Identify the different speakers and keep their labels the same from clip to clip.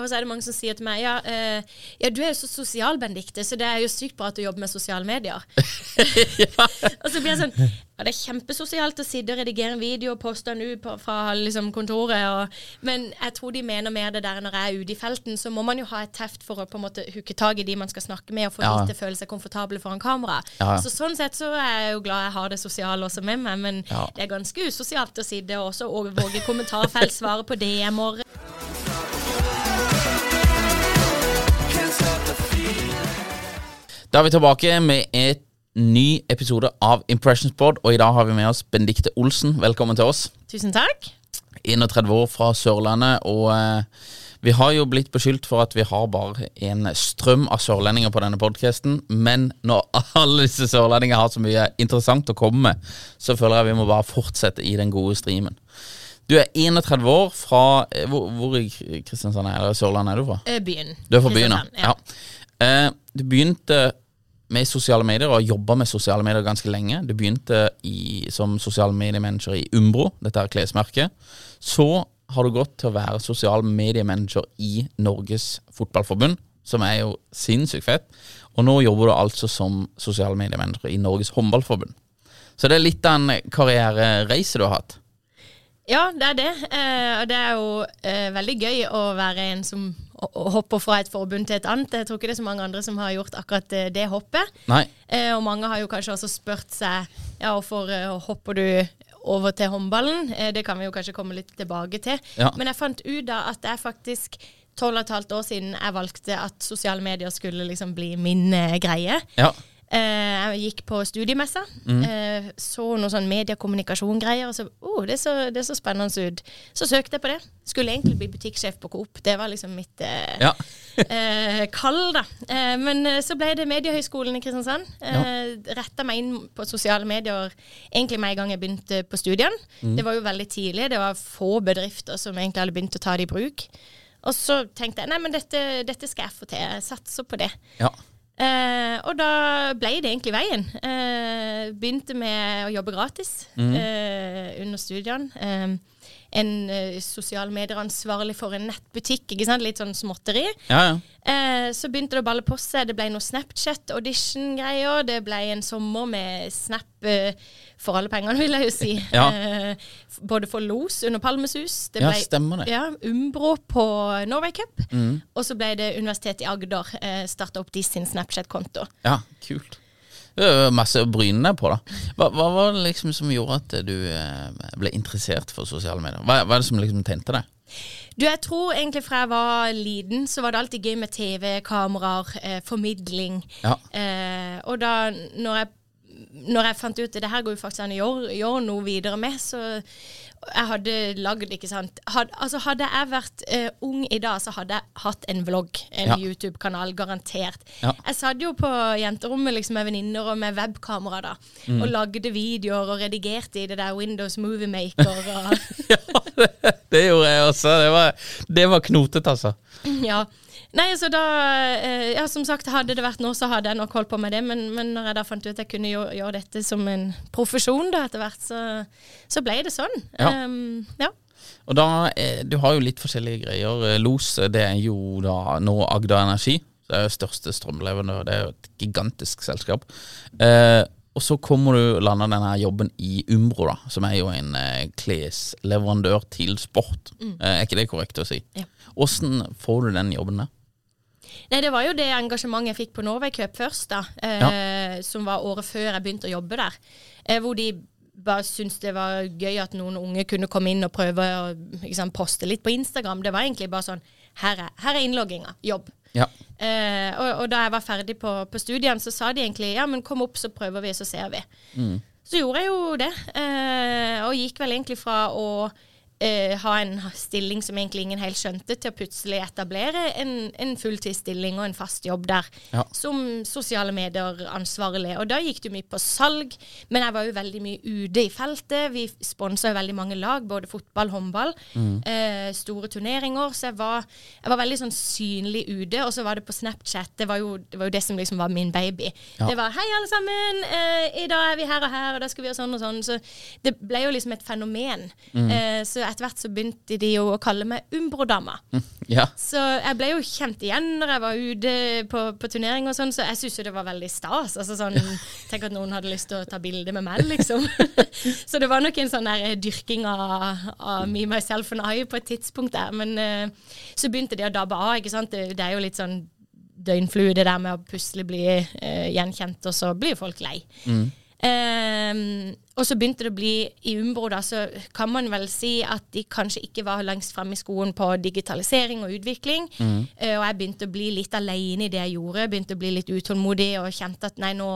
Speaker 1: Og så er det mange som sier til meg ja, eh, ja du er jo så sosial, Benedicte, så det er jo sykt bra at du jobber med sosiale medier. og så blir jeg sånn Ja, det er kjempesosialt å sitte og redigere en video og poste den ut fra liksom, kontoret, og, men jeg tror de mener mer det der når jeg er ute i felten, så må man jo ha et teft for å på en måte hooke tak i de man skal snakke med, og få
Speaker 2: Ja.
Speaker 1: de til å føle seg komfortable foran kamera.
Speaker 2: Ja.
Speaker 1: Så sånn sett så er jeg jo glad jeg har det sosiale også med meg, men
Speaker 2: Ja.
Speaker 1: det er ganske usosialt å sitte og også overvåke kommentarfelt, svare på DM-er.
Speaker 2: Da er vi tilbake med et ny episode av Impressions Board. og i dag har vi med oss Benedicte Olsen. Velkommen til oss.
Speaker 1: Tusen takk.
Speaker 2: 31 år fra Sørlandet, og eh, vi har jo blitt beskyldt for at vi har bare en strøm av sørlendinger på denne podkasten, men når alle disse sørlendinger har så mye interessant å komme med, så føler jeg vi må bare fortsette i den gode streamen. Du er 31 år fra eh, Hvor, hvor i Kristiansand er eller Sørlandet er du fra?
Speaker 1: Eh, Byen.
Speaker 2: Du er fra byen, ja. ja. Eh, du begynte med sosiale medier og har jobba med sosiale medier ganske lenge. Du begynte i, som sosiale mediemanager i Umbro, dette er klesmerket. Så har du gått til å være sosial mediemanager i Norges Fotballforbund, som er jo sinnssykt fett. Og nå jobber du altså som sosial mediemanager i Norges Håndballforbund. Så det er litt av en karrierereise du har hatt.
Speaker 1: Ja, det er det. Eh, og det er jo eh, veldig gøy å være en som hopper fra et forbund til et annet. Jeg tror ikke det er så mange andre som har gjort akkurat eh, det hoppet.
Speaker 2: Nei.
Speaker 1: Eh, og mange har jo kanskje også spurt seg ja, hvorfor eh, hopper du over til håndballen. Eh, det kan vi jo kanskje komme litt tilbake til.
Speaker 2: Ja.
Speaker 1: Men jeg fant ut da at er faktisk tolv og et halvt år siden jeg valgte at sosiale medier skulle liksom bli min eh, greie.
Speaker 2: Ja.
Speaker 1: Eh, jeg gikk på studiemessa,
Speaker 2: Mm.
Speaker 1: eh, så noe sånn mediekommunikasjon-greier, og så oh, det, så det så spennende ut. Så søkte jeg på det. Skulle egentlig bli butikksjef på Coop. Det var liksom mitt eh,
Speaker 2: Ja.
Speaker 1: eh, kall, da. Eh, men eh, så ble det Mediehøgskolen i Kristiansand. Eh, Retta meg inn på sosiale medier egentlig med en gang jeg begynte på studiene.
Speaker 2: Mm.
Speaker 1: Det var jo veldig tidlig. Det var få bedrifter som egentlig hadde begynt å ta det i bruk. Og så tenkte jeg nei, men dette, dette skal jeg få til. Jeg satser på det.
Speaker 2: ja.
Speaker 1: Eh, og da ble det egentlig veien. Eh, begynte med å jobbe gratis
Speaker 2: Mm.
Speaker 1: eh, under studiene. En eh, sosiale medier-ansvarlig for en nettbutikk, ikke sant? litt sånn småtteri.
Speaker 2: ja, ja.
Speaker 1: Eh, så begynte det å balle på seg. Det ble noe Snapchat-audition-greier. Det ble en sommer med Snap eh, for alle pengene, vil jeg jo si.
Speaker 2: Ja.
Speaker 1: Eh, både for Los under Palmesus. Det
Speaker 2: Ja, stemmer det.
Speaker 1: Ja, Umbro på Norway Cup.
Speaker 2: Mm.
Speaker 1: Og så ble det Universitetet i Agder. Eh, Starta opp de sin Snapchat-konto.
Speaker 2: Ja, kult. Masse å bryne deg på, da. Hva, hva var det liksom som gjorde at du eh, ble interessert for sosiale medier? Hva, hva er det som liksom tente deg?
Speaker 1: Du, jeg tror egentlig fra jeg var liten, så var det alltid gøy med TV, kameraer, eh, formidling.
Speaker 2: Ja.
Speaker 1: Eh, og da når jeg, når jeg fant ut at det her går jo faktisk an å gjøre, gjøre noe videre med, så jeg hadde lagd, ikke sant Had, Altså Hadde jeg vært uh, ung i dag, så hadde jeg hatt en vlogg, en
Speaker 2: Ja.
Speaker 1: YouTube-kanal, garantert.
Speaker 2: Ja.
Speaker 1: Jeg satt jo på jenterommet liksom, med venninner og med webkamera da,
Speaker 2: Mm.
Speaker 1: og lagde videoer og redigerte i det der Windows Movie Maker. Og,
Speaker 2: ja, det, det gjorde jeg også. Det var, det var knotete, altså.
Speaker 1: Ja. Nei, så da eh, Ja, som sagt, hadde det vært nå, så hadde jeg nok holdt på med det. Men, men når jeg da fant ut at jeg kunne gjøre, gjøre dette som en profesjon da etter hvert, så, så ble det sånn.
Speaker 2: Ja.
Speaker 1: Um, ja.
Speaker 2: Og da, eh, Du har jo litt forskjellige greier. Eh, Los det er jo da nå Agda Energi. Det er jo største strømleverandør. Det er jo et gigantisk selskap. Eh, og så kommer du landa denne jobben i Umbro, da, som er jo en eh, klesleverandør til sport. Eh, er ikke det korrekt å si?
Speaker 1: Ja.
Speaker 2: Åssen får du den jobben der?
Speaker 1: Nei, det var jo det engasjementet jeg fikk på Norway Cup først, da. Eh, Som var året før jeg begynte å jobbe der. Eh, hvor de bare syntes det var gøy at noen unge kunne komme inn og prøve å liksom, poste litt på Instagram. Det var egentlig bare sånn Her er, her er innlogginga. Jobb.
Speaker 2: Ja.
Speaker 1: Eh, og, og da jeg var ferdig på, på studiene, så sa de egentlig ja, men kom opp, så prøver vi, så ser vi. Så gjorde jeg jo det, eh, og gikk vel egentlig fra å eh, ha en stilling som egentlig ingen helt skjønte, til å plutselig etablere en, en fulltidsstilling og en fast jobb der
Speaker 2: Ja.
Speaker 1: som sosiale medier-ansvarlig. Og da gikk det mye på salg, men jeg var jo veldig mye ute i feltet. Vi sponsa jo veldig mange lag, både fotball, håndball, eh, store turneringer. Så jeg var, jeg var veldig sånn synlig ute. Og så var det på Snapchat. Det var jo det, var jo det som liksom var min baby.
Speaker 2: Ja.
Speaker 1: Det var 'hei, alle sammen, eh, i dag er vi her og her, og da skal vi gjøre sånn og sånn'. Så det ble jo liksom et fenomen. Eh, så etter hvert så begynte de jo å kalle meg Umbro-dama.
Speaker 2: Ja.
Speaker 1: Så jeg ble jo kjent igjen når jeg var ute på, på turnering og sånn, så jeg syntes jo det var veldig stas. Altså sånn, Tenk at noen hadde lyst til å ta bilde med meg, liksom. så det var nok en sånn der dyrking av, av me, myself and I på et tidspunkt der. Men eh, så begynte de å dabbe av, ikke sant. Det, det er jo litt sånn døgnflue, det der med å plutselig bli uh, gjenkjent, og så blir folk lei. Ehm, og så begynte det å bli i Umbro, da, så kan man vel si at de kanskje ikke var lengst fremme i skoen på digitalisering og utvikling. Eh, og jeg begynte å bli litt alene i det jeg gjorde. Begynte å bli litt utålmodig og kjente at nei, nå,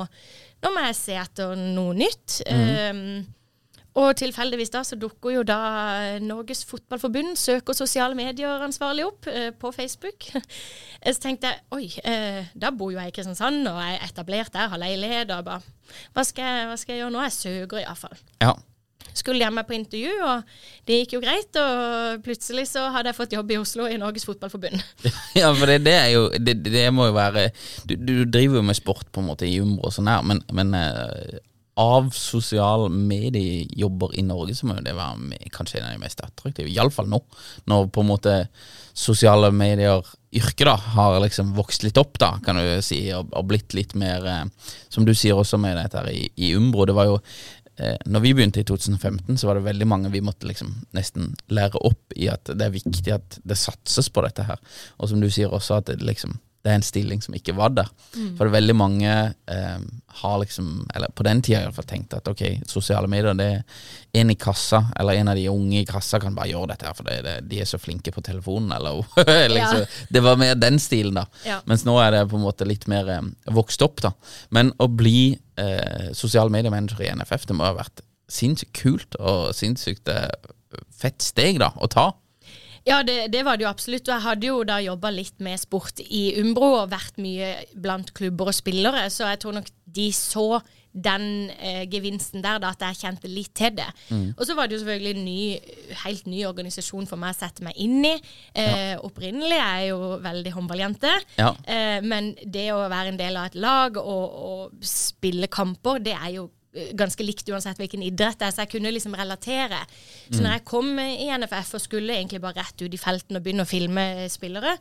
Speaker 1: nå må jeg se etter noe nytt. Ehm, og tilfeldigvis da så dukker jo da Norges Fotballforbund søker sosiale medier-ansvarlig opp eh, på Facebook. så tenkte jeg oi, eh, da bor jo jeg i Kristiansand og jeg er etablert der, har leilighet. og bare, hva skal, jeg, hva skal jeg gjøre nå? Jeg søker iallfall.
Speaker 2: ja.
Speaker 1: Skulle hjemme på intervju, og det gikk jo greit. Og plutselig så hadde jeg fått jobb i Oslo i Norges Fotballforbund.
Speaker 2: Ja, for det, det er jo det, det må jo være du, du driver jo med sport på en måte i Umbro og sånn her, men, men eh, av sosiale mediejobber i Norge så må jo det være med, kanskje en av de mest attraktive, iallfall nå. Når på en måte sosiale medier yrket da har liksom vokst litt opp, da, kan du si, og, og blitt litt mer eh, Som du sier også med dette her i, i Umbro. Det var jo eh, når vi begynte i 2015, så var det veldig mange vi måtte liksom nesten lære opp i at det er viktig at det satses på dette her. Og som du sier også, at det liksom det er en stilling som ikke var der. For er veldig mange eh, har liksom, eller på den tida i hvert fall tenkt at ok, sosiale medier, det er en i kassa, eller en av de unge i kassa kan bare gjøre dette her, for det, det, de er så flinke på telefonen, eller liksom, Det var mer den stilen, da.
Speaker 1: Ja.
Speaker 2: Mens nå er det på en måte litt mer eh, vokst opp, da. Men å bli eh, sosiale mediemanager i NFF, det må ha vært sinnssykt kult og sinnssykt eh, fett steg da, å ta.
Speaker 1: Ja, det, det var det jo absolutt. Og jeg hadde jo da jobba litt med sport i Umbro og vært mye blant klubber og spillere, så jeg tror nok de så den eh, gevinsten der, da, at jeg kjente litt til det. Og så var det jo selvfølgelig en ny, helt ny organisasjon for meg å sette meg inn i. Eh, Opprinnelig er jeg jo veldig håndballjente,
Speaker 2: Ja.
Speaker 1: eh, men det å være en del av et lag og, og spille kamper, det er jo ganske likt uansett hvilken idrett det er, så jeg kunne liksom relatere. Så når jeg kom i NFF og skulle egentlig bare rett ut i felten og begynne å filme spillere,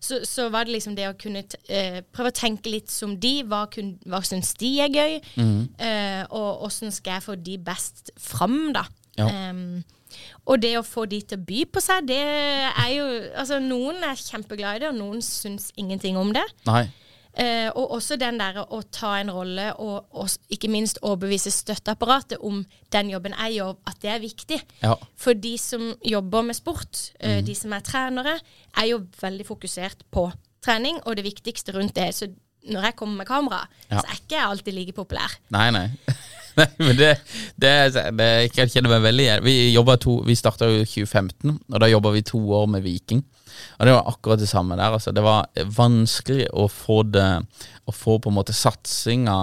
Speaker 1: så, så var det liksom det å kunne eh, prøve å tenke litt som de. Hva, kun, hva syns de er gøy? Eh, og åssen skal jeg få de best fram, da?
Speaker 2: Ja.
Speaker 1: Um, og det å få de til å by på seg, det er jo Altså, noen er kjempeglade i det, og noen syns ingenting om det.
Speaker 2: Nei.
Speaker 1: Eh, og også den der å ta en rolle og, og ikke minst overbevise støtteapparatet om den jobben jeg gjør, at det er viktig.
Speaker 2: Ja.
Speaker 1: For de som jobber med sport, eh, de som er trenere, er jo veldig fokusert på trening og det viktigste rundt det. Så når jeg kommer med kamera,
Speaker 2: Ja.
Speaker 1: så er ikke jeg alltid like populær.
Speaker 2: Nei, nei. nei men det, det, det jeg kjenner kjenne meg veldig igjen. Vi, to, vi starta jo i 2015, og da jobba vi to år med Viking. Og det var akkurat det samme der. Altså. Det var vanskelig å få det Å få på en måte satsinga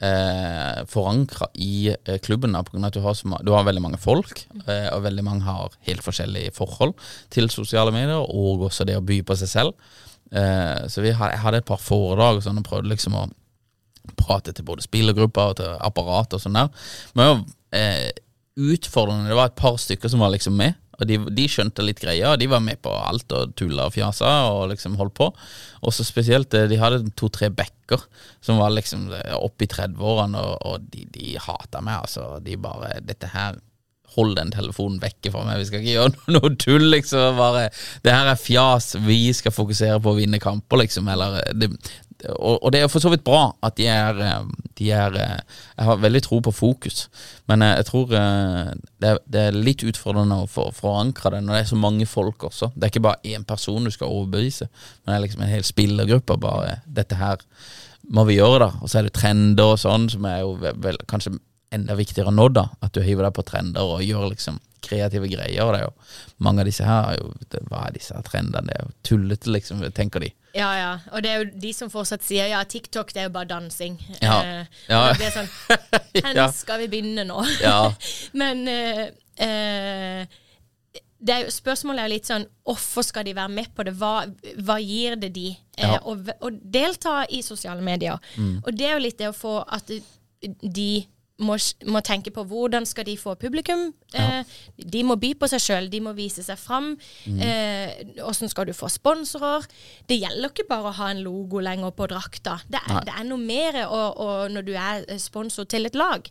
Speaker 2: eh, forankra i eh, klubben. Av at du har, så, du har veldig mange folk, eh, og veldig mange har helt forskjellige forhold til sosiale medier, og også det å by på seg selv. Eh, så vi had, jeg hadde et par foredrag sånn, og prøvde liksom å prate til både spillergrupper og til apparat og sånn der. Men eh, utfordrende. Det var et par stykker som var liksom med. Og de, de skjønte litt greia, og de var med på alt og tulla og fjasa og liksom holdt på. Og så spesielt, eh, de hadde to-tre backer som var liksom eh, oppe i 30-årene, og, og de, de hata meg, altså. De bare Dette her Hold den telefonen vekke fra meg, vi skal ikke gjøre noe tull, liksom. Bare, det her er fjas, vi skal fokusere på å vinne kamper, liksom. Eller det, og, og det er for så vidt bra at de er, eh, de er eh, Jeg har veldig tro på fokus, men eh, jeg tror det er, det er litt utfordrende å forankre det når det er så mange folk også. Det er ikke bare én person du skal overbevise, men det er liksom en hel spillergruppe. Bare dette her må vi gjøre, da. Og så er det trender og sånn, som er jo vel, kanskje enda viktigere nå, da. At du hiver deg på trender og gjør liksom kreative greier. Det er jo mange av disse her er jo Hva er disse trendene? Det er jo tullete, liksom, tenker de.
Speaker 1: Ja, ja. Og det er jo de som fortsatt sier ja, TikTok det er jo bare dansing.
Speaker 2: Ja.
Speaker 1: Eh,
Speaker 2: Ja.
Speaker 1: og Det blir sånn Hvor
Speaker 2: Ja.
Speaker 1: skal vi begynne nå?
Speaker 2: Ja.
Speaker 1: Men eh, eh, det er jo, spørsmålet er litt sånn Hvorfor skal de være med på det? Hva, hva gir det de? Eh,
Speaker 2: Ja.
Speaker 1: å, å delta i sosiale medier. Og det er jo litt det å få at de må, må tenke på hvordan skal de få publikum. Eh, de må by på seg sjøl, de må vise seg fram. Eh, hvordan skal du få sponsorer? Det gjelder ikke bare å ha en logo lenger på drakta. Det er, det er noe mer og, og når du er sponsor til et lag.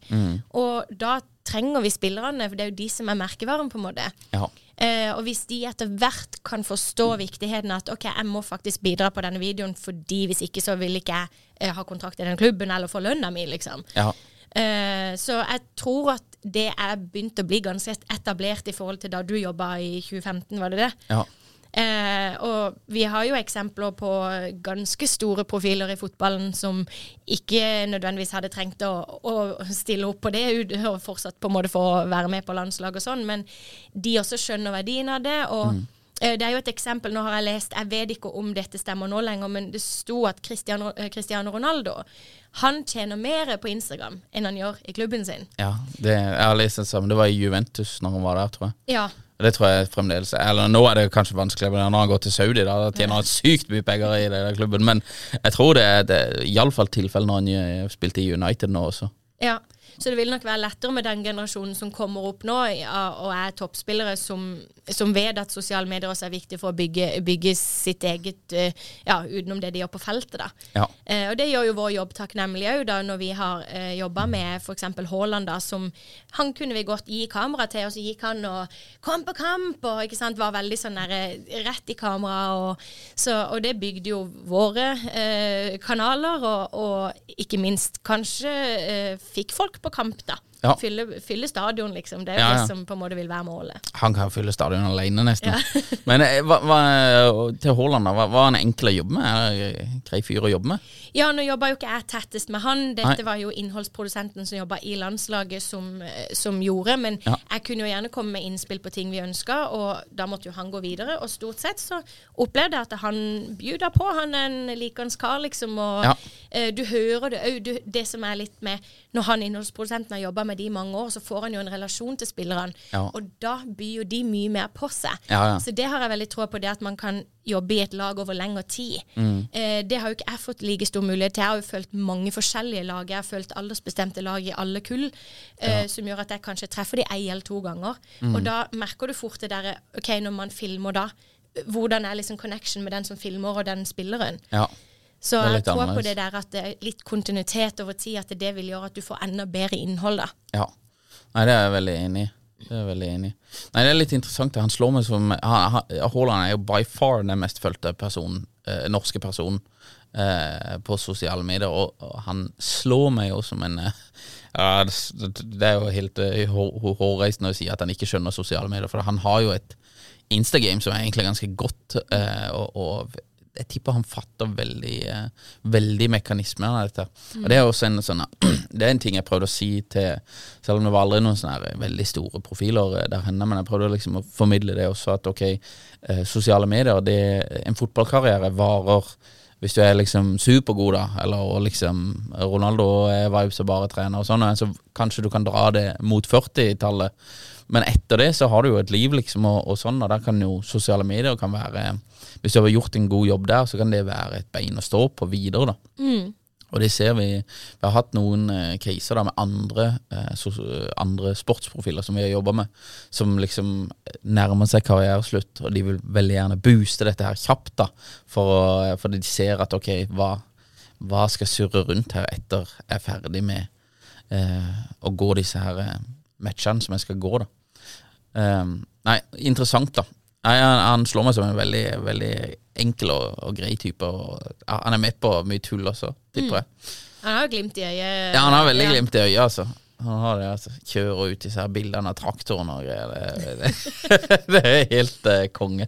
Speaker 1: Og da trenger vi spillerne, for det er jo de som er merkevaren, på en måte.
Speaker 2: Ja.
Speaker 1: Eh, og hvis de etter hvert kan forstå viktigheten at ok, jeg må faktisk bidra på denne videoen, fordi hvis ikke så vil ikke jeg eh, ha kontrakt i den klubben eller få lønna mi, liksom.
Speaker 2: Ja.
Speaker 1: Eh, så jeg tror at det er begynt å bli ganske etablert i forhold til da du jobba i 2015, var det det?
Speaker 2: ja.
Speaker 1: Eh, og vi har jo eksempler på ganske store profiler i fotballen som ikke nødvendigvis hadde trengt å, å stille opp på det og fortsatt på en måte få være med på landslag og sånn, men de også skjønner verdien av det. og eh, det er jo et eksempel, nå har jeg lest, jeg vet ikke om dette stemmer nå lenger, men det sto at Cristiano, eh, Cristiano Ronaldo han tjener mer på Instagram enn han gjør i klubben sin.
Speaker 2: ja. Det, jeg har lest det samme. Det var i Juventus når han var der, tror jeg.
Speaker 1: Ja,
Speaker 2: Det tror jeg fremdeles Eller nå er det kanskje vanskelig, når han går til Saudi. Da tjener han sykt mye penger i den klubben. Men jeg tror det er, det er iallfall tilfellet når han eh, spilte i United nå også.
Speaker 1: Ja, så det vil nok være lettere med den generasjonen som kommer opp nå og er toppspillere, som, som vet at sosiale medier også er viktig for å bygge, bygge sitt eget eh, Ja, utenom det de gjør på feltet, da.
Speaker 2: Ja.
Speaker 1: Eh, og det gjør jo vår jobb takknemlig òg, når vi har eh, jobba med f.eks. Haaland, da, som Han kunne vi godt gi kamera til, og så gikk han og kom på kamp, og ikke sant, var veldig sånn der, eh, rett i kamera, og, så, og det bygde jo våre eh, kanaler, og, og ikke minst kanskje eh, fikk folk på kamp, da.
Speaker 2: Ja.
Speaker 1: Fylle, fylle stadion, liksom. Det er jo
Speaker 2: Ja, ja.
Speaker 1: det som på en måte vil være målet.
Speaker 2: Han kan fylle stadion alene, nesten. Men eh, hva, hva, til Haaland, da. Hva, hva er han enkel å jobbe med? Er en grei fyr å jobbe med?
Speaker 1: Ja, nå jobba jo ikke jeg tettest med han. Dette
Speaker 2: Nei.
Speaker 1: var jo innholdsprodusenten som jobba i landslaget som, eh, som gjorde. Men jeg kunne jo gjerne komme med innspill på ting vi ønska, og da måtte jo han gå videre. Og stort sett så opplevde jeg at han bjuda på. Han er en likende kar, liksom. Og eh, du hører det òg. Det som er litt med Når han innholdsprodusenten har jobba med de i mange år, så får han jo en relasjon til spillerne.
Speaker 2: Ja.
Speaker 1: Og da byr jo de mye mer på seg.
Speaker 2: Ja.
Speaker 1: Så det har jeg veldig tro på, det at man kan jobbe i et lag over lengre tid.
Speaker 2: Mm.
Speaker 1: Eh, det har jo ikke jeg fått like stor mulighet til. Jeg har jo følt mange forskjellige lag. Jeg har følt aldersbestemte lag i alle kull, eh, som gjør at jeg kanskje treffer de ei eller to ganger.
Speaker 2: Mm.
Speaker 1: Og da merker du fort det derre OK, når man filmer da, hvordan er liksom connection med den som filmer og den spilleren.
Speaker 2: Ja.
Speaker 1: Så jeg
Speaker 2: tror
Speaker 1: tror på det der at det er litt kontinuitet over tid, at det vil gjøre at du får enda bedre innhold, da.
Speaker 2: ja. Nei, det er jeg veldig enig i. Det er veldig enig i. Nei, det er litt interessant. Han slår meg som Haaland er jo by far den mest fulgte personen, eh, norske personen eh, på sosiale medier, og, og han slår meg jo som en eh, ja, det, er jo helt uh, hår- hårreisende å si at han ikke skjønner sosiale medier, for han har jo et Instagame som er egentlig ganske godt, uh, og, og jeg tipper han fatter veldig, eh, veldig mekanismer av dette. Og det er også en sånn Det er en ting jeg prøvde å si til Selv om det var aldri noen sånne veldig store profiler eh, der henne, men jeg prøvde liksom å formidle det også, at ok, eh, sosiale medier det, En fotballkarriere varer hvis du er liksom supergod, da, eller liksom Ronaldo er vibes og bare trener og sånn, så kanskje du kan dra det mot 40-tallet. Men etter det så har du jo et liv, liksom, og, og sånn, og der kan jo sosiale medier kan være Hvis du har gjort en god jobb der, så kan det være et bein å stå på videre, da.
Speaker 1: Mm.
Speaker 2: Og det ser vi. Vi har hatt noen eh, caser da med andre, eh, so, andre sportsprofiler som vi har jobba med, som liksom nærmer seg karriereslutt, og de vil veldig gjerne booste dette her kjapt, da, for for de ser at ok, hva, hva skal surre rundt her etter jeg er ferdig med eh, å gå disse her eh, matchene som jeg skal gå, da. Um, nei, interessant, da. Nei, han, han slår meg som en veldig, veldig enkel og, og grei type. Og, han er med på mye tull også, tipper jeg.
Speaker 1: Han har glimt i øyet.
Speaker 2: Ja, han har veldig
Speaker 1: Ja.
Speaker 2: glimt i øyet, altså. Han har det, altså. Kjører ut disse her bildene av traktoren og greier. Det, det, det er helt eh, konge.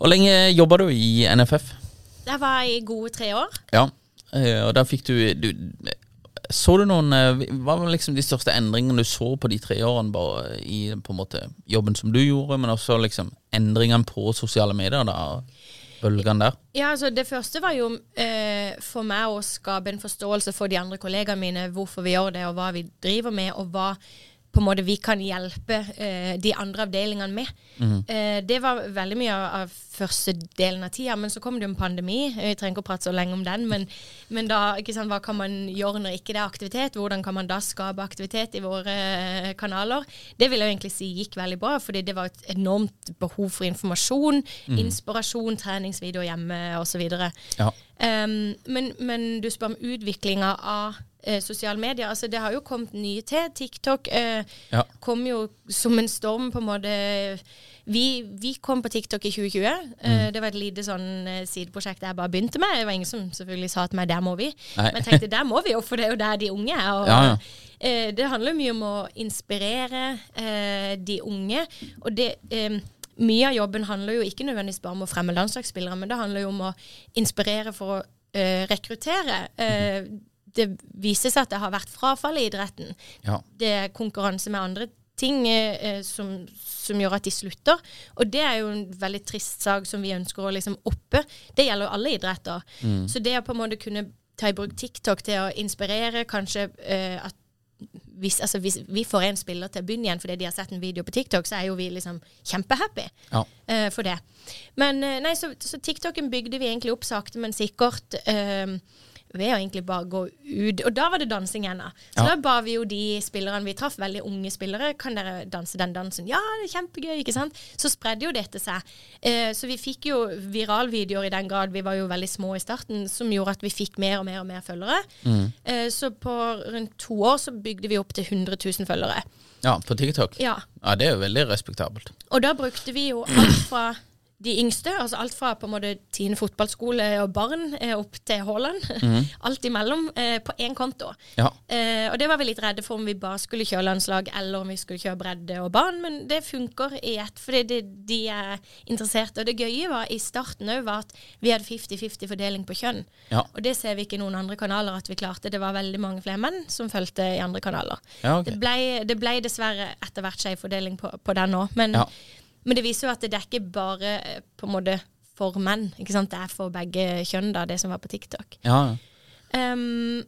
Speaker 2: Hvor lenge jobba du i NFF?
Speaker 1: Det var i gode tre år.
Speaker 2: Ja, eh, og da fikk du, du Så du noen eh, Hva var liksom de største endringene du så på de tre årene bare i på en måte jobben som du gjorde, men også liksom endringene på sosiale medier, da? Bølgene der?
Speaker 1: Ja, altså Det første var jo eh, for meg å skape en forståelse for de andre kollegaene mine, hvorfor vi gjør det, og hva vi driver med, og hva på en måte vi kan hjelpe uh, de andre avdelingene med. Eh, det var veldig mye av, av første delen av tida, men så kom det jo en pandemi. Vi trenger ikke å prate så lenge om den, men, men da, sant, hva kan man gjøre når ikke det er aktivitet? Hvordan kan man da skape aktivitet i våre uh, kanaler? Det vil jeg egentlig si gikk veldig bra, fordi det var et enormt behov for informasjon, inspirasjon, treningsvideoer hjemme osv.
Speaker 2: Ja.
Speaker 1: Um, men, men du spør om utviklinga av eh, sosiale medier. Altså, det har jo kommet nye til. TikTok eh,
Speaker 2: Ja.
Speaker 1: kom jo som en storm, på en måte. Vi, vi kom på TikTok i 2020. Eh, det var et lite sånn eh, sideprosjekt jeg bare begynte med. Det var ingen som selvfølgelig sa til meg 'der må vi'.
Speaker 2: Nei.
Speaker 1: Men jeg tenkte 'der må vi jo', for det er jo der de unge er. Og,
Speaker 2: Ja, ja.
Speaker 1: Eh, det handler mye om å inspirere eh, de unge. Og det eh, mye av jobben handler jo ikke nødvendigvis bare om å fremme landslagsspillere, men det handler jo om å inspirere for å Uh, rekruttere. Eh, det viser seg at det har vært frafall i idretten.
Speaker 2: Ja.
Speaker 1: Det er konkurranse med andre ting eh, eh, som, som gjør at de slutter. Og det er jo en veldig trist sak som vi ønsker å liksom oppe. Det gjelder jo alle idretter. Så det å på en måte kunne ta i bruk TikTok til å inspirere, kanskje eh, at hvis, altså, hvis vi får en spiller til å begynne igjen fordi de har sett en video på TikTok, så er jo vi liksom kjempehappy
Speaker 2: Ja.
Speaker 1: eh, for det. Men eh, nei, så, så TikToken bygde vi egentlig opp sakte, men sikkert. eh, ved å egentlig bare gå ut. Og da var det dansing igjen. da. Så
Speaker 2: Ja.
Speaker 1: da ba vi jo de spillerne vi traff, veldig unge spillere, kan dere danse den dansen? Ja, det er kjempegøy, ikke sant? Så spredde jo dette seg. Eh, så vi fikk jo viralvideoer i den grad, vi var jo veldig små i starten, som gjorde at vi fikk mer og mer og mer følgere. Eh, så på rundt to år så bygde vi opp til 100 000 følgere.
Speaker 2: ja, på TikTok?
Speaker 1: Ja.
Speaker 2: Ja, det er jo veldig respektabelt.
Speaker 1: Og da brukte vi jo alt fra de yngste, altså alt fra på en måte Tine fotballskole og barn eh, opp til Haaland. alt imellom eh, på én konto.
Speaker 2: Ja.
Speaker 1: Eh, og det var vi litt redde for om vi bare skulle kjøre landslag eller om vi skulle kjøre bredde og barn, men det funker i ett fordi det, de er interessert. Og det gøye var i starten òg var at vi hadde 50-50 fordeling på kjønn.
Speaker 2: Ja.
Speaker 1: Og det ser vi ikke i noen andre kanaler at vi klarte. Det var veldig mange flere menn som fulgte i andre kanaler.
Speaker 2: Ja, okay.
Speaker 1: Det ble, det ble dessverre etter hvert skjev fordeling på, på den òg, men. Men det viser jo at det er ikke bare eh, på en måte for menn. ikke sant? Det er for begge kjønn, da, det som var på TikTok.
Speaker 2: Ja, ja.
Speaker 1: Um,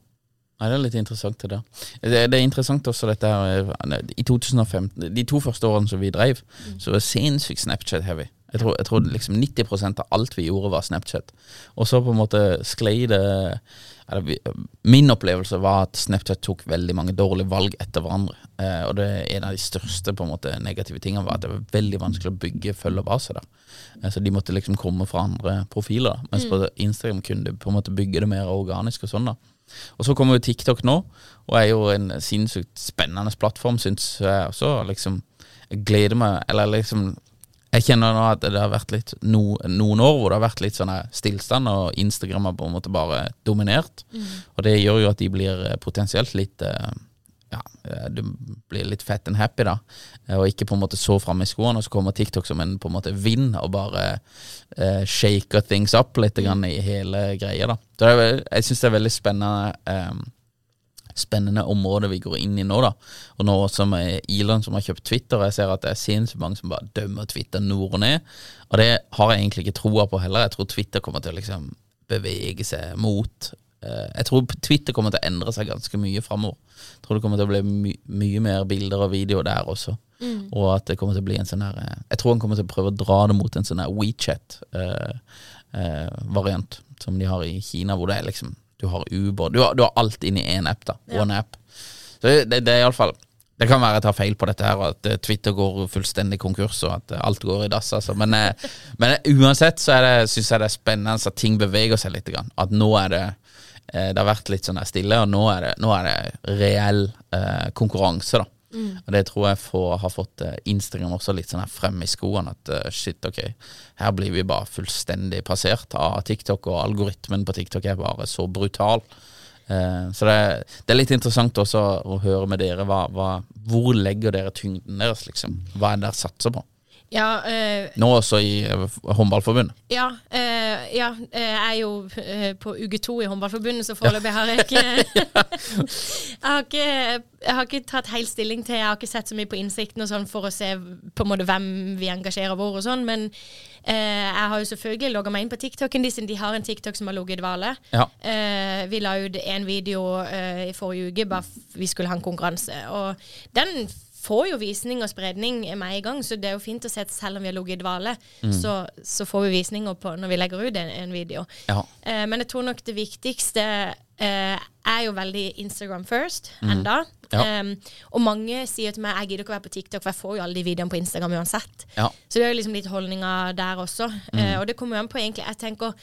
Speaker 2: Nei, Det er litt interessant det der. Det, er interessant også dette her eh, I 2015, de to første årene som vi drev, så var sinnssykt Snapchat-heavy. Jeg tror, jeg tror liksom 90% av alt vi gjorde, var Snapchat. Og så på en måte sklei det Min opplevelse var at Snapchat tok veldig mange dårlige valg etter hverandre. Eh, og det en av de største på en måte negative tingene var at det var veldig vanskelig å bygge følgerbase der. Eh, så de måtte liksom komme fra andre profiler. da. Mens på Instagram kunne du på en måte bygge det mer organisk og sånn. da. Og så kommer jo TikTok nå, og er jo en sinnssykt spennende plattform, syns jeg også. liksom Jeg gleder meg Eller liksom jeg kjenner nå at det har vært litt no, noen år hvor det har vært litt sånn stillstand, og Instagram har på en måte bare dominert. Og det gjør jo at de blir eh, potensielt litt eh, Ja, eh, du blir litt fat and happy, da. Og ikke på en måte så framme i skoene, og så kommer TikTok som en på en måte vind og bare uh, shaker things up litt grann i hele greia, da. Så det jeg syns det er veldig spennende. Eh, spennende område vi går inn i nå. da Og nå som er Elon som har kjøpt Twitter, og jeg ser at det er sinnssykt mange som bare dømmer Twitter nord og ned. Og det har jeg egentlig ikke troa på heller. Jeg tror Twitter kommer til å liksom bevege seg mot eh, Jeg tror Twitter kommer til å endre seg ganske mye framover. Jeg tror det kommer til å bli my mye mer bilder og video der også. Og at det kommer til å bli en sånn her eh, Jeg tror han kommer til å prøve å dra det mot en sånn her WeChat-variant som de har i Kina, hvor det er liksom Du har Uber, du har, du har alt inn i én app, da. One app. Så det, det er iallfall det kan være jeg tar feil på dette, her og at eh, Twitter går fullstendig konkurs og at eh, alt går i dass. Altså. Men, eh, men uansett så det, synes jeg det er spennende at ting beveger seg litt. At nå er det Det har vært litt sånn stille, og nå er det, nå er det reell eh, konkurranse. da Og det tror jeg får, har fått eh, Instagram også litt sånn her frem i skoene. At eh, shit, ok, her blir vi bare fullstendig passert av TikTok, og algoritmen på TikTok er bare så brutal. Eh, så det, det er litt interessant også å høre med dere. Hva, hva, hvor legger dere tyngden deres, liksom? Hva er det dere satser på?
Speaker 1: Ja, eh,
Speaker 2: Nå også i eh, håndballforbundet.
Speaker 1: ja, eh, ja jeg er jo på uke to i Håndballforbundet, så foreløpig har jeg ikke jeg, har ikke jeg har ikke tatt helt stilling til Jeg har ikke sett så mye på innsikten og sånn for å se på en måte hvem vi engasjerer hvor og sånn, men eh, jeg har jo selvfølgelig logga meg inn på TikToken de, de har en TikTok som har ligget i dvale.
Speaker 2: Ja.
Speaker 1: Eh, vi la ut en video i forrige uke, bare vi skulle ha en konkurranse. Og den får jo visning og spredning med en gang, så det er jo fint å se at selv om vi har ligget i dvale, så, så får vi visninger på når vi legger ut en, en video.
Speaker 2: Ja.
Speaker 1: Eh, men jeg tror nok det viktigste eh, er jo veldig Instagram first enda.
Speaker 2: Ja.
Speaker 1: Em, og mange sier til meg jeg gidder ikke å være på TikTok, for jeg får jo alle de videoene på Instagram uansett.
Speaker 2: Ja.
Speaker 1: Så det er jo liksom litt holdninger der også. Eh, og det kommer jo an på egentlig Jeg tenker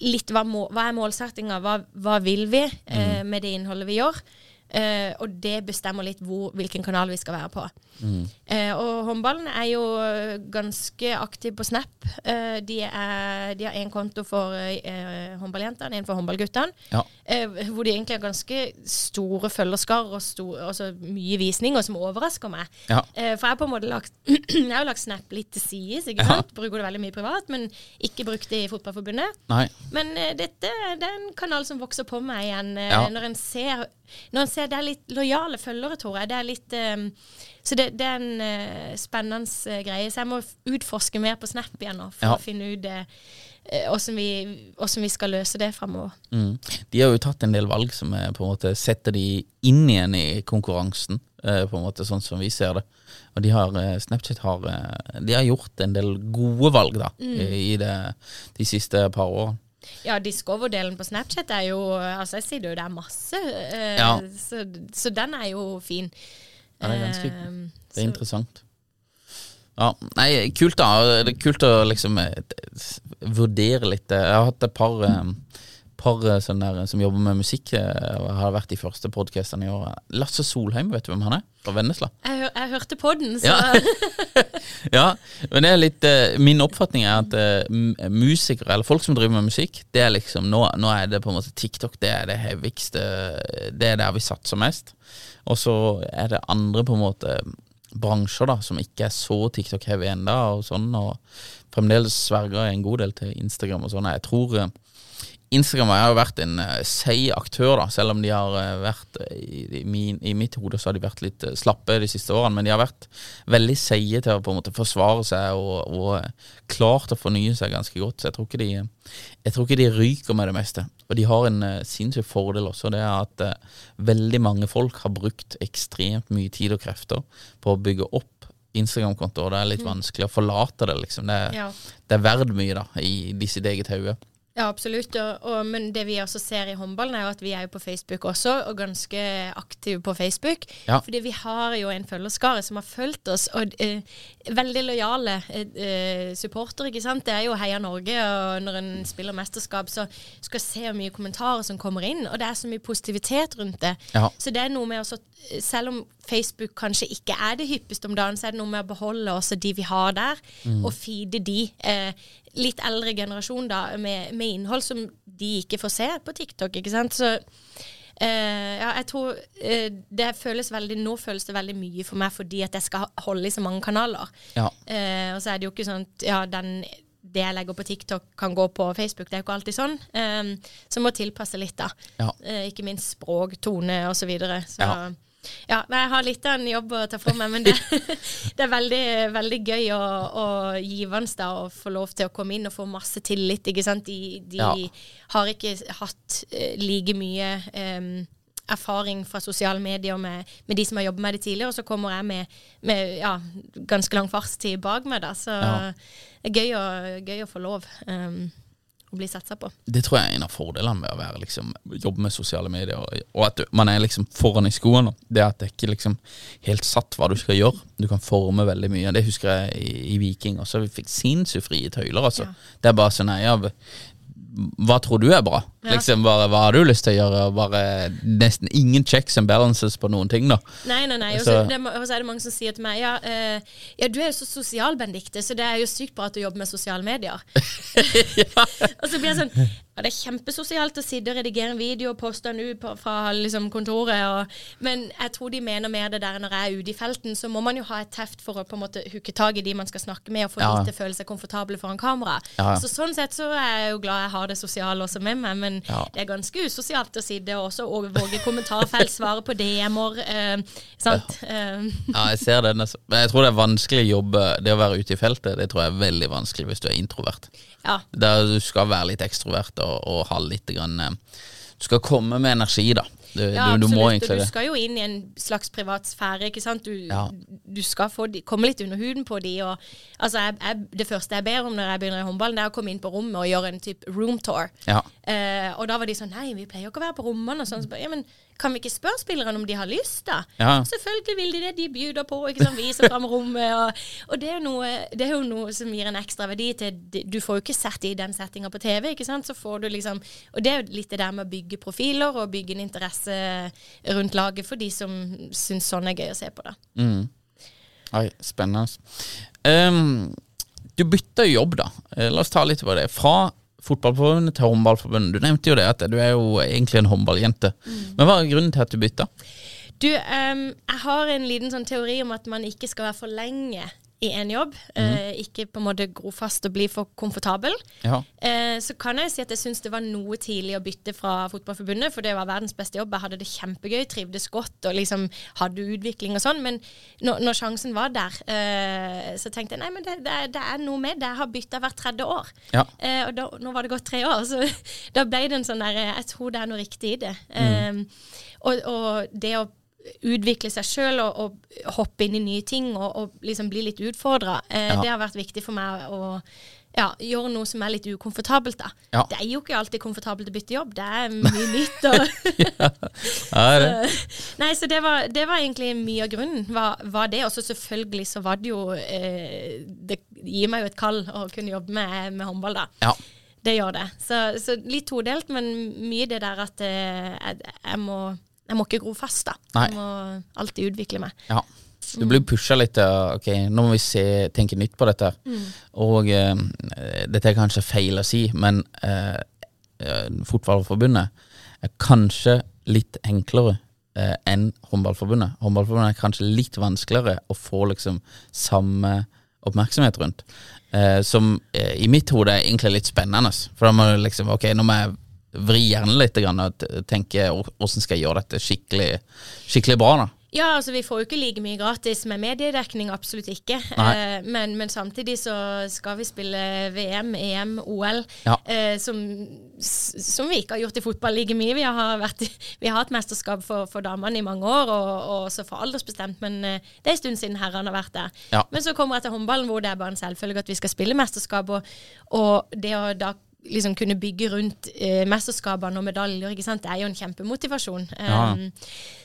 Speaker 1: litt hva, må, hva er målsettinga, hva, hva vil vi eh, med det innholdet vi gjør? Eh, og det bestemmer litt hvor, hvilken kanal vi skal være på. Eh, og håndballen er jo ganske aktiv på Snap. Uh, de, er, de har én konto for håndballjentene, én for håndballguttene.
Speaker 2: Ja.
Speaker 1: Hvor de egentlig har ganske store følgerskar og store, altså mye visninger, som overrasker meg.
Speaker 2: Ja.
Speaker 1: For jeg har på en måte lagt Jeg har jo lagt Snap litt til sides, ikke
Speaker 2: Ja.
Speaker 1: sant? Bruker det veldig mye privat, men ikke brukt det i Fotballforbundet.
Speaker 2: Nei.
Speaker 1: Men dette det er en kanal som vokser på meg igjen når en ser Når en ser det er litt lojale følgere, tror jeg. Det er litt um, Så det, det er en uh, spennende eh, greie. Så jeg må utforske mer på Snap igjen nå, for
Speaker 2: Ja.
Speaker 1: å finne ut eh, hvordan vi, hvordan vi skal løse det framover.
Speaker 2: Mm. De har jo tatt en del valg som er, på en måte setter de inn igjen i konkurransen, eh, på en måte sånn som vi ser det. Og de har, Snapchat har, de har gjort en del gode valg da, i det, de siste par årene.
Speaker 1: Ja, Discover-delen på Snapchat er jo Altså, jeg sier det jo, det er masse. eh,
Speaker 2: Ja.
Speaker 1: så, så den er jo fin.
Speaker 2: Ja, det er ganske-
Speaker 1: Eh,
Speaker 2: Det er
Speaker 1: så-
Speaker 2: interessant. Ja, nei, kult da. Det er kult å liksom eh, vurdere litt. Jeg har hatt et par, eh, par eh, der, som jobber med musikk. eh, har vært de første podkastene i år. Lasse Solheim, vet du hvem han er? Fra Vennesla.
Speaker 1: Jeg, jeg hørte på den, så
Speaker 2: Ja. ja, men det er litt eh, Min oppfatning er at eh, musikere, eller folk som driver med musikk, det er liksom nå, nå er det på en måte TikTok, det er det heavigste Det er der vi satser mest. Og så er det andre på en måte bransjer da som ikke er så TikTok-heavy enda og sånn, og fremdeles sverger en god del til Instagram og sånn. Jeg tror eh, Instagram har jo vært en uh, seig aktør, da, selv om de har uh, vært uh, i, i, min, i, mitt hode så har de vært litt uh, slappe de siste årene, men de har vært veldig seige til å på en måte forsvare seg og, og klart å fornye seg ganske godt. Så jeg tror ikke de, jeg tror ikke de ryker med det meste. Og de har en sinnssyk fordel også, det er at veldig mange folk har brukt ekstremt mye tid og krefter på å bygge opp Instagram-kontoer. Det er litt mm. vanskelig å forlate det, liksom. Det, ja. det er verdt mye da, i, i sitt eget hode.
Speaker 1: Ja, absolutt. Og, og, men det vi også ser i håndballen, er jo at vi er jo på Facebook også, og ganske aktive på Facebook. Ja. Fordi vi har jo en følgerskare som har fulgt oss, og eh, veldig lojale eh, supportere, ikke sant. Det er jo Heia Norge, og når en spiller mesterskap, så skal jeg se hvor mye kommentarer som kommer inn, og det er så mye positivitet rundt det. Ja. Så det er noe med å selv om Facebook kanskje ikke er det hyppigste om dagen, så er det noe med å beholde også de vi har der, mm. og feede de. Eh, litt eldre generasjon da, med, med, innhold som de ikke får se på TikTok. ikke sant? Så eh, ja, jeg tror eh, det føles veldig Nå føles det veldig mye for meg fordi at jeg skal holde i så mange kanaler. Ja. Eh, og så er det jo ikke sånn at ja, den det jeg legger på TikTok, kan gå på Facebook. Det er jo ikke alltid sånn. Um, så må tilpasse litt, da. Ja. Uh, ikke minst språk, tone osv. Så, videre. så ja. Ja, jeg har litt av en jobb å ta for meg, men det, det er veldig, veldig gøy og, og givende å få lov til å komme inn og få masse tillit. ikke sant? De, de ja. har ikke hatt uh, like mye um, erfaring fra sosiale medier med, med, de som har jobbet med det tidligere, og så kommer jeg med, med ja, ganske lang fartstid bak meg. da, Så ja. det er gøy å, gøy å få lov. Um, å bli satsa på.
Speaker 2: Det tror jeg er en av fordelene med å være, liksom, jobbe med sosiale medier, og at man er liksom foran i skoene. Det at det ikke liksom helt satt hva du skal gjøre. Du kan forme veldig mye. Det husker jeg i, i Viking også. Vi fikk sinnssykt frie tøyler, altså. Ja. Det er bare sånn, hva tror du er bra? Ja. Liksom bare, Hva har du lyst til å gjøre? Bare Nesten ingen checks and balances på noen ting. da
Speaker 1: Nei, nei, nei. Og så er det mange som sier til meg Ja, uh, ja du er jo så sosial, Benedicte, så det er jo sykt bra at du jobber med sosiale medier. og så blir jeg sånn ja, det er kjempesosialt å sitte og redigere en video og poste den ut fra liksom, kontoret. Og, men jeg tror de mener mer det der når jeg er ute i felten, så må man jo ha et teft for å på en måte hooke tak i de man skal snakke med, og få ja. de til å føle seg komfortable foran kamera. Så Sånn sett så er jeg jo glad jeg har det sosiale også med meg, men ja. det er ganske usosialt å sitte og også overvåke kommentarfelt, svare på DM-er. Eh, sant?
Speaker 2: Ja. ja, jeg ser det. Men jeg tror det er vanskelig å jobbe Det å være ute i feltet, det tror jeg er veldig vanskelig hvis du er introvert. Ja. Der du skal være litt ekstrovert og, og ha litt grann, eh, Du skal komme med energi, da.
Speaker 1: Du, ja, du, du må egentlig det. Du skal jo inn i en slags privat sfære, ikke sant. Du, ja. du skal de, komme litt under huden på de. Og, altså, jeg, jeg, det første jeg ber om når jeg begynner i håndballen, det er å komme inn på rommet og gjøre en type room tour. Ja. Eh, og da var de sånn Nei, vi pleier jo ikke å være på rommene og sånn. Så, ja, men kan vi ikke spørre spillerne om de har lyst, da? Ja. Selvfølgelig vil de det. De bjuder på, ikke sant, viser fram rommet. Og, og det, er noe, det, er jo noe, som gir en ekstra verdi til Du får jo ikke sett det i den settinga på TV, ikke sant. Så får du liksom Og det er jo litt det der med å bygge profiler og bygge en interesse rundt laget for de som syns sånn er gøy å se på, da.
Speaker 2: Mm. Oi, spennende. Um, du bytta jobb, da. Eh, la oss ta litt på det. Fra Fotballforbundet til Håndballforbundet. Du nevnte jo det, at du er jo egentlig en håndballjente. Mm. Men hva er grunnen til at du bytta?
Speaker 1: Du, um, jeg har en liten sånn teori om at man ikke skal være for lenge i en jobb. Mm. Eh, ikke på en måte gro fast og bli for komfortabel. Ja. Eh, så kan jeg si at jeg syns det var noe tidlig å bytte fra Fotballforbundet, for det var verdens beste jobb. Jeg hadde det kjempegøy, trivdes godt og liksom hadde utvikling og sånn. Men når, når sjansen var der, eh, så tenkte jeg nei, men det, det, det, er noe med det. Jeg har bytta hvert tredje år. Ja. Eh, og da, nå var det gått tre år, så da ble det en sånn der Jeg tror det er noe riktig i det. Mm. Eh, og, og det å utvikle seg sjøl og, og, hoppe inn i nye ting og, og liksom bli litt utfordra. Eh, ja. Det har vært viktig for meg å ja, gjøre noe som er litt ukomfortabelt. da. Ja. Det er jo ikke alltid komfortabelt å bytte jobb, det er mye nytt. Ja. det. Nei, så det var, det var, egentlig mye av grunnen. Var, var det. Og så selvfølgelig så var det jo eh, Det gir meg jo et kall å kunne jobbe med, med håndball, da. Ja. Det gjør det. Så, så, litt todelt, men mye det der at eh, jeg, jeg må jeg må ikke gro fast, da. Nei. Jeg må alltid utvikle meg. Ja.
Speaker 2: Du blir pusha litt til ok, nå må vi se, tenke nytt på dette. Mm. Og eh, dette er kanskje feil å si, men eh, eh Fotballforbundet er kanskje litt enklere eh, enn Håndballforbundet. Håndballforbundet er kanskje litt vanskeligere å få liksom samme oppmerksomhet rundt. Eh, som eh, i mitt hode er egentlig litt spennende. For da må du liksom Ok, nå må jeg vri hjernen litt grann, og tenke hvordan skal jeg gjøre dette skikkelig, skikkelig bra. da
Speaker 1: Ja, altså vi får jo ikke like mye gratis med mediedekning, absolutt ikke. Eh, men, men samtidig så skal vi spille VM, EM, OL,
Speaker 2: Ja.
Speaker 1: eh, som, som vi ikke har gjort i fotball like mye. Vi har, vært, vi har hatt mesterskap for, for damene i mange år, og, og så for aldersbestemt, men eh, det er en stund siden herrene har vært der.
Speaker 2: Ja.
Speaker 1: Men så kommer jeg til håndballen, hvor det er bare en selvfølge at vi skal spille mesterskap, og, og det å da liksom kunne bygge rundt eh, mesterskapene og medaljer, ikke sant? det er jo en kjempemotivasjon.
Speaker 2: Ja.
Speaker 1: Um,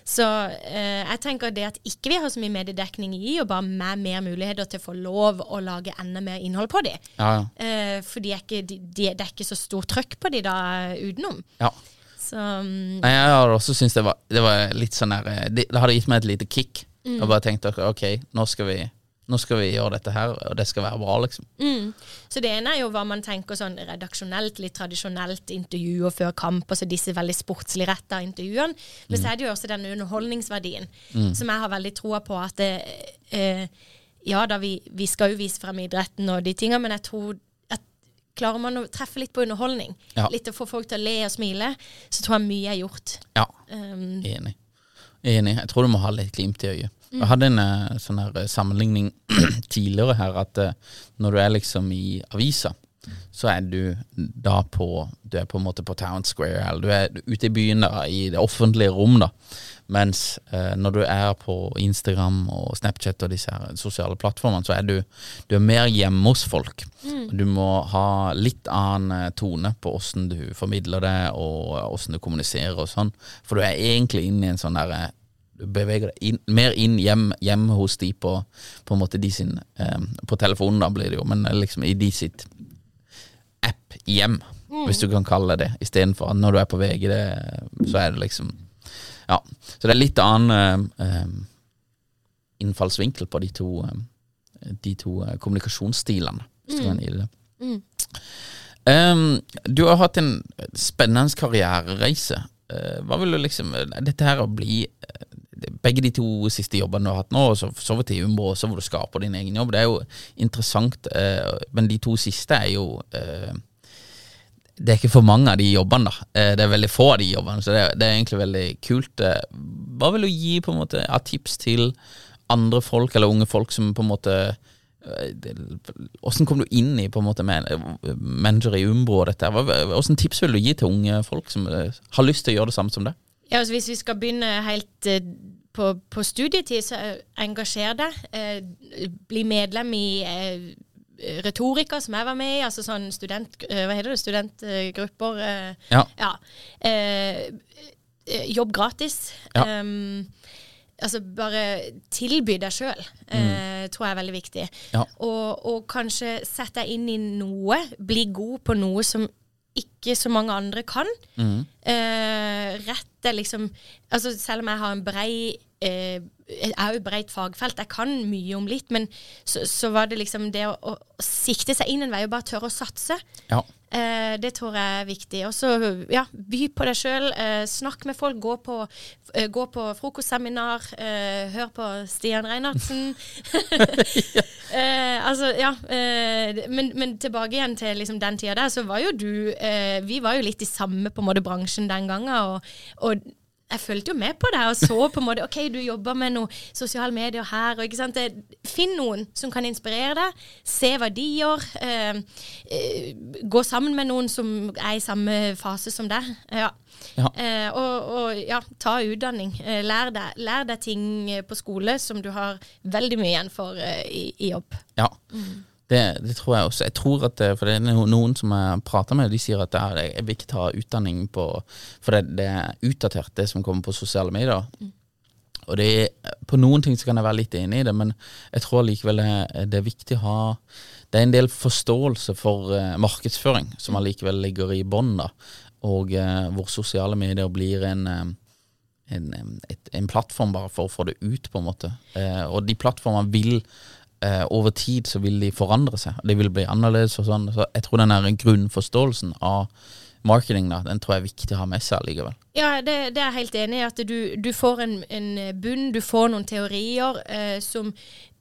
Speaker 1: så eh, jeg tenker det at ikke vi har så mye mediedekning i, og bare med mer muligheter til å få lov å lage enda mer innhold på de.
Speaker 2: Ja, ja.
Speaker 1: Eh, for de er ikke, de, de, det er ikke så stor trøkk på de da utenom.
Speaker 2: ja.
Speaker 1: Så um,
Speaker 2: Nei, Jeg har også syntes det det var litt sånn der eh, Det, det hadde gitt meg et lite kick.
Speaker 1: Mm.
Speaker 2: Og bare tenkt ok, ok, nå skal vi Nå skal vi gjøre dette her, og det skal være bra, liksom.
Speaker 1: Mm. Så det ene er jo hva man tenker sånn redaksjonelt, litt tradisjonelt intervjuer før kamp, altså disse veldig sportslig retta intervjuene. Men så er det jo også denne underholdningsverdien som jeg har veldig troa på at det, eh, Ja da, vi, vi skal jo vise frem idretten og de tinga, men jeg tror at klarer man å treffe litt på underholdning,
Speaker 2: Ja.
Speaker 1: litt å få folk til å le og smile, så tror jeg mye er gjort.
Speaker 2: Ja,
Speaker 1: Um,
Speaker 2: enig. Enig. Jeg tror du må ha litt glimt i øyet. Jeg hadde en eh, sånn her eh, sammenligning tidligere her at eh, når du er liksom i avisa, så er du da på Du er på en måte på Town Square, eller du er ute i byen, da, i det offentlige rom, da. Mens eh, når du er på Instagram og Snapchat og disse her sosiale plattformene, så er du, du er mer hjemme hos folk. Du må ha litt annen tone på åssen du formidler det, og åssen du kommuniserer og sånn. For du er egentlig inne i en sånn derre beveger deg inn, mer inn hjem, hjemme hos de på, på en måte de sin eh, På telefonen, da blir det jo, men liksom i de sitt app hjem, hvis du kan kalle det det, istedenfor at når du er på VG, det, så er det liksom Ja. Så det er litt annen eh, innfallsvinkel på de to, de to kommunikasjonsstilene, hvis du kan gi det Mm. Um, du har hatt en spennende karrierereise. Uh, hva vil du liksom Dette her å bli Begge de to siste jobbene du har hatt nå, og så for så vidt i Umbro, også hvor du skaper din egen jobb, det er jo interessant, eh, men de to siste er jo eh, det er ikke for mange av de jobbene, da. Eh, Det er veldig få av de jobbene, så det er, det er egentlig veldig kult. Eh, Hva vil du gi på en måte av tips til andre folk, eller unge folk som på en måte eh, Hvordan kom du inn i på en måte man- manager i Umbro og dette? Hvordan tips vil du gi til unge folk som eh, har lyst til å gjøre det samme som deg?
Speaker 1: Ja, altså Hvis vi skal begynne helt eh, på, på studietid, så eh, engasjer deg. Eh, bli medlem i eh, Retorika, som jeg var med i. Altså sånn student... eh, hva heter det? Studentgrupper. eh,
Speaker 2: Ja.
Speaker 1: ja. Jobb gratis.
Speaker 2: Ja.
Speaker 1: Um, altså bare tilby deg sjøl, eh, tror jeg er veldig viktig.
Speaker 2: Ja.
Speaker 1: Og, og kanskje sette deg inn i noe, bli god på noe som ikke så mange andre kan. Eh, rett er liksom Altså selv om jeg har en brei eh, Jeg er jo breit fagfelt, jeg kan mye om litt, men så, så var det liksom det å, å sikte seg inn en vei og bare tørre å satse.
Speaker 2: Ja.
Speaker 1: Eh, det tror jeg er viktig. Og så ja, by på deg sjøl. Eh, snakk med folk. Gå på, eh, gå på frokostseminar. Eh, hør på Stian Reinhardsen. eh, altså, ja. Eh, men, men tilbake igjen til liksom, den tida der, så var jo du eh, Vi var jo litt i samme på en måte bransjen den gangen. Og, og jeg fulgte jo med på det og så på en måte OK, du jobber med noe sosiale medier her. Og, ikke sant? Finn noen som kan inspirere deg. Se hva de gjør. Eh, eh, gå sammen med noen som er i samme fase som deg. Ja.
Speaker 2: Ja.
Speaker 1: Eh, og, og ja, ta utdanning. Eh, lær, deg, lær deg ting eh, på skole som du har veldig mye igjen for eh, i, i jobb.
Speaker 2: Ja, det, det tror jeg også. Jeg tror at det, For det er noen som jeg prater med, de sier at det jeg vil ikke ta utdanning på For det, det er utdatert, det som kommer på sosiale medier. Og det, På noen ting så kan jeg være litt enig i det, men jeg tror likevel det, er viktig å ha Det er en del forståelse for uh, markedsføring som allikevel ligger i bånn. Og uh, hvor sosiale medier blir en eh, en, et, en plattform bare for å få det ut, på en måte. Eh, og de plattformene vil eh, over tid så vil de forandre seg. De vil bli annerledes og sånn. Så jeg tror den der grunnforståelsen av marketing da, den tror jeg er viktig å ha med seg likevel.
Speaker 1: Ja, det, det er jeg helt enig i. At du, du får en, en bunn, du får noen teorier eh, som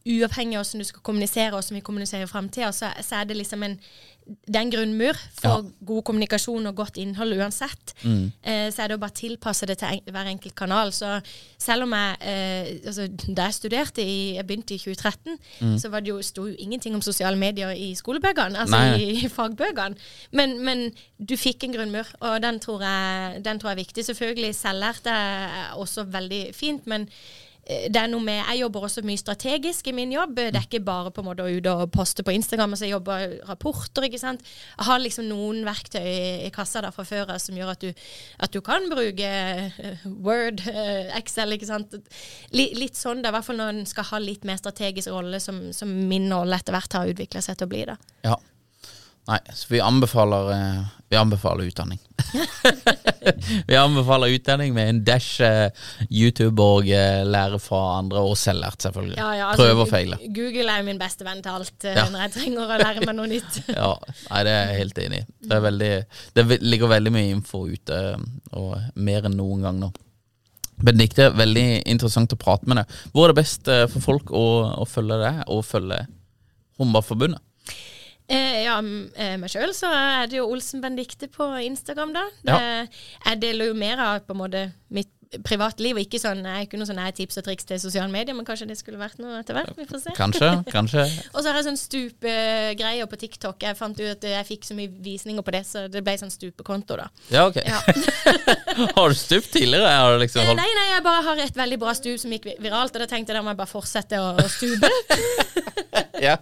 Speaker 1: uavhengig av hvordan du skal kommunisere, og hvordan vi kommuniserer i framtida, så, så er det liksom en det er en grunnmur for
Speaker 2: Ja.
Speaker 1: god kommunikasjon og godt innhold uansett.
Speaker 2: Mm.
Speaker 1: Eh, så er det å bare tilpasse det til en, hver enkelt kanal. Så selv om jeg eh, altså, Da jeg studerte i Jeg begynte i 2013,
Speaker 2: Mm.
Speaker 1: så var det jo, sto jo ingenting om sosiale medier i skolebøkene, altså
Speaker 2: Nei.
Speaker 1: i, i fagbøkene. Men, men du fikk en grunnmur, og den tror jeg, den tror jeg er viktig. Selvfølgelig selvlært er også veldig fint, men det er noe med, Jeg jobber også mye strategisk i min jobb. Det er ikke bare på en måte å ut og poste på Instagram. Altså jeg jobber rapporter. ikke sant? Jeg har liksom noen verktøy i, kassa da fra før som gjør at du, at du kan bruke eh, Word, eh, Excel. ikke sant? Litt sånn, da, i hvert fall når en skal ha litt mer strategisk rolle, som, som min rolle etter hvert har utvikla seg til å bli. da.
Speaker 2: Ja. Nei, så vi anbefaler, eh, vi anbefaler utdanning. vi anbefaler utdanning med en dash eh, YouTube og eh, lære fra andre, og selvlært, selvfølgelig.
Speaker 1: Ja, ja, altså,
Speaker 2: Prøve og feile.
Speaker 1: Google er jo min beste venn til alt
Speaker 2: Ja.
Speaker 1: når jeg trenger å lære meg noe nytt.
Speaker 2: Ja, nei, det er jeg helt enig i. Det, er veldig, det ligger veldig mye info ute, og mer enn noen gang nå. Benedicte, veldig interessant å prate med deg. Hvor er det best for folk å, å følge deg, og følge Håndballforbundet?
Speaker 1: Eh, ja, eh, meg sjøl så er det jo Olsen Bendikte på Instagram, da. Det, Jeg deler jo mer av på en måte mitt privatliv, og ikke sånn Jeg noen sånne tips og triks til sosiale medier, men kanskje det skulle vært noe etter hvert. Vi får se.
Speaker 2: Kanskje? kanskje
Speaker 1: Og så har jeg sånn stupegreier på TikTok. Jeg fant ut at jeg fikk så mye visninger på det, så det ble sånn stupekonto, da.
Speaker 2: Ja, ok.
Speaker 1: Ja.
Speaker 2: Har du stupt tidligere? Har du liksom
Speaker 1: Eh,
Speaker 2: holdt...
Speaker 1: Nei, nei, jeg bare har et veldig bra stup som gikk viralt, og da tenkte jeg da må jeg bare fortsette å, å stupe.
Speaker 2: Ja.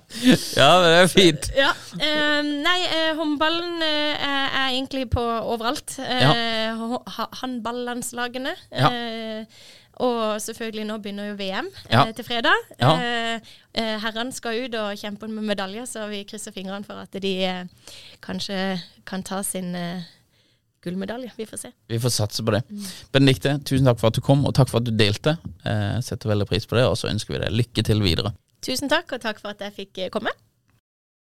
Speaker 2: ja, det er fint.
Speaker 1: Ja. eh, nei, eh, håndballen eh, er, egentlig på overalt. Uh, Håndballandslagene.
Speaker 2: Ja.
Speaker 1: Eh, og selvfølgelig nå begynner jo VM eh, til fredag.
Speaker 2: Ja.
Speaker 1: Eh, eh, herrene skal ut og kjempe med medaljer, så vi krysser fingrene for at de eh, kanskje kan ta sin eh, gullmedalje. Vi får se.
Speaker 2: Vi får satse på det. Benedikte, tusen takk for at du kom, og takk for at du delte. Eh, setter veldig pris på det, og så ønsker vi deg lykke til videre.
Speaker 1: Tusen takk, og takk for at jeg fikk eh, komme.